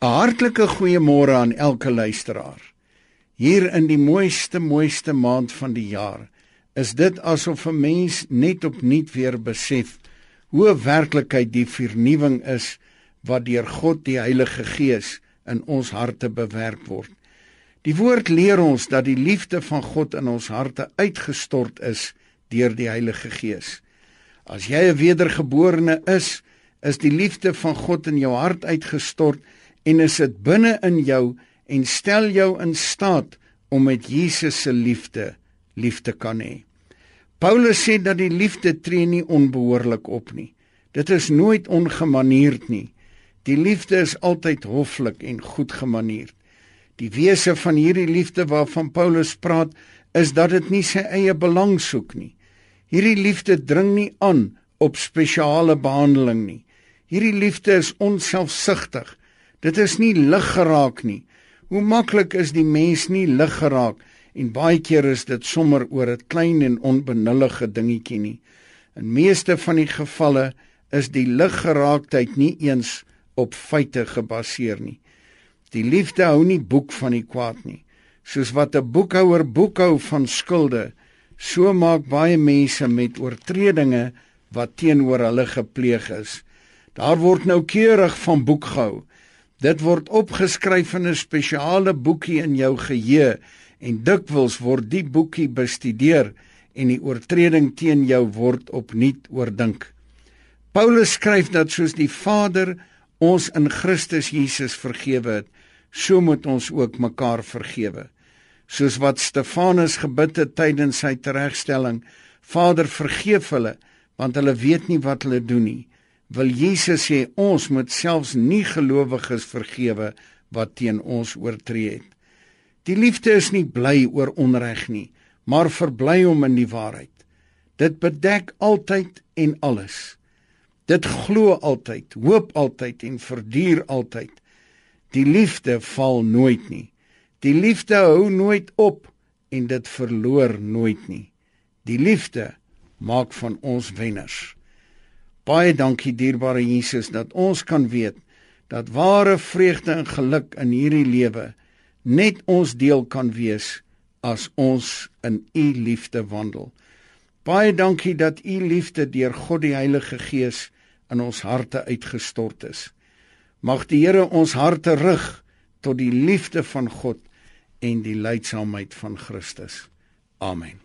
'n Hartlike goeiemôre aan elke luisteraar. Hier in die mooiste mooiste maand van die jaar is dit asof 'n mens net opnuut weer besef hoe werklikheid die vernuwing is wat deur God die Heilige Gees in ons harte bewerk word. Die woord leer ons dat die liefde van God in ons harte uitgestort is deur die Heilige Gees. As jy 'n wedergeborene is, is die liefde van God in jou hart uitgestort en is dit binne in jou en stel jou in staat om met Jesus se liefde lief te kan hê. Paulus sê dat die liefde tree nie onbehoorlik op nie. Dit is nooit ongemanierd nie. Die liefde is altyd hoflik en goed gemanierd. Die wese van hierdie liefde waarvan Paulus praat, is dat dit nie sy eie belang soek nie. Hierdie liefde dring nie aan op spesiale behandeling nie. Hierdie liefde is onselfsugtig Dit is nie lig geraak nie. Hoe maklik is die mens nie lig geraak en baie keer is dit sommer oor 'n klein en onbenullige dingetjie nie. In meeste van die gevalle is die liggeraaktheid nie eens op feite gebaseer nie. Die liefde hou nie boek van die kwaad nie. Soos wat 'n boekhouer boekhou van skulde, so maak baie mense met oortredinge wat teenoor hulle gepleeg is. Daar word nou keurig van boek gehou. Dit word opgeskryf in 'n spesiale boekie in jou geheue en dikwels word die boekie bestudeer en die oortreding teen jou word opnuut oordink. Paulus skryf dat soos die Vader ons in Christus Jesus vergewe het, so moet ons ook mekaar vergewe. Soos wat Stefanus gebid het tydens sy teregstelling, Vader vergeef hulle want hulle weet nie wat hulle doen nie wil Jesus sê ons moet selfs nie gelowiges vergewe wat teen ons oortree het. Die liefde is nie bly oor onreg nie, maar verbly om in die waarheid. Dit bedek altyd en alles. Dit glo altyd, hoop altyd en verduur altyd. Die liefde val nooit nie. Die liefde hou nooit op en dit verloor nooit nie. Die liefde maak van ons wenners. Baie dankie dierbare Jesus dat ons kan weet dat ware vreugde en geluk in hierdie lewe net ons deel kan wees as ons in u liefde wandel. Baie dankie dat u liefde deur God die Heilige Gees in ons harte uitgestort is. Mag die Here ons harte rig tot die liefde van God en die leidsaamheid van Christus. Amen.